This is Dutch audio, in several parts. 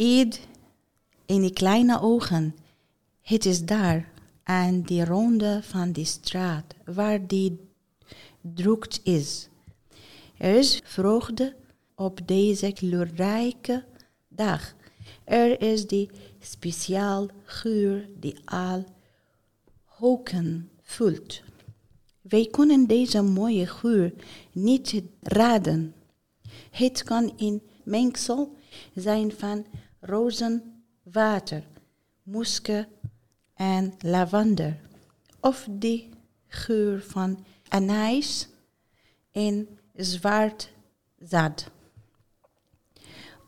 Eid in die kleine ogen. Het is daar, aan die ronde van die straat, waar die drukt is. Er is vreugde op deze kleurrijke dag. Er is die speciaal geur die al hoeken vult. Wij kunnen deze mooie geur niet raden. Het kan in mengsel zijn van rozenwater, muske en lavender. Of die geur van anijs en zwart zaad.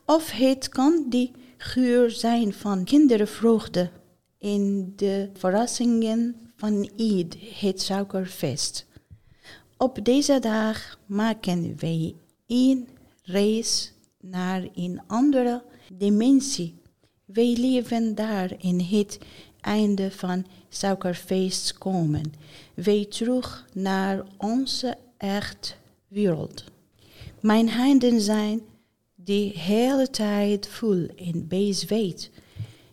Of het kan die geur zijn van kindervreugde in de verrassingen van Eid, het suikerfeest. Op deze dag maken wij een reis naar een andere dimensie. Wij leven daar in het einde van suikerfeest komen. Wij terug naar onze echt wereld. Mijn handen zijn de hele tijd vol en bezweet,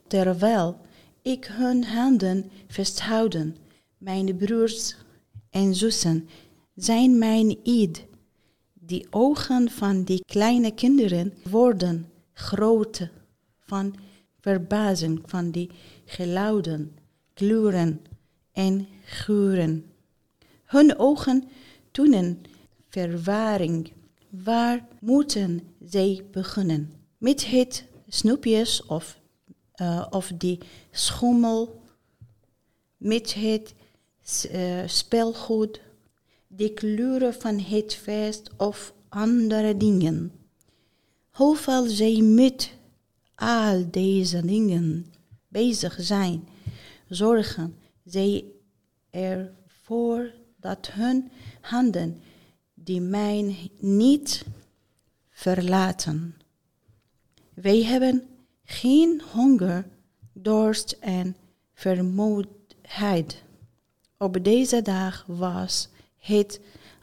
terwijl ik hun handen vasthouden. Mijn broers en zussen zijn mijn id. Die ogen van die kleine kinderen worden groot van verbazing van die geluiden, kleuren en geuren. Hun ogen tonen verwaring. Waar moeten zij beginnen? Met het snoepjes of, uh, of die schommel, met het uh, spelgoed, de kleuren van het feest of andere dingen. Hoeveel zij met al deze dingen bezig zijn, zorgen zij ervoor dat hun handen die mij niet verlaten. Wij hebben geen honger, dorst en vermoeidheid. Op deze dag was het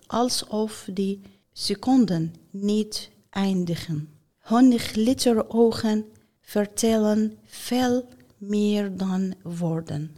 alsof die seconden niet eindigen. Hun glitterogen vertellen veel meer dan woorden.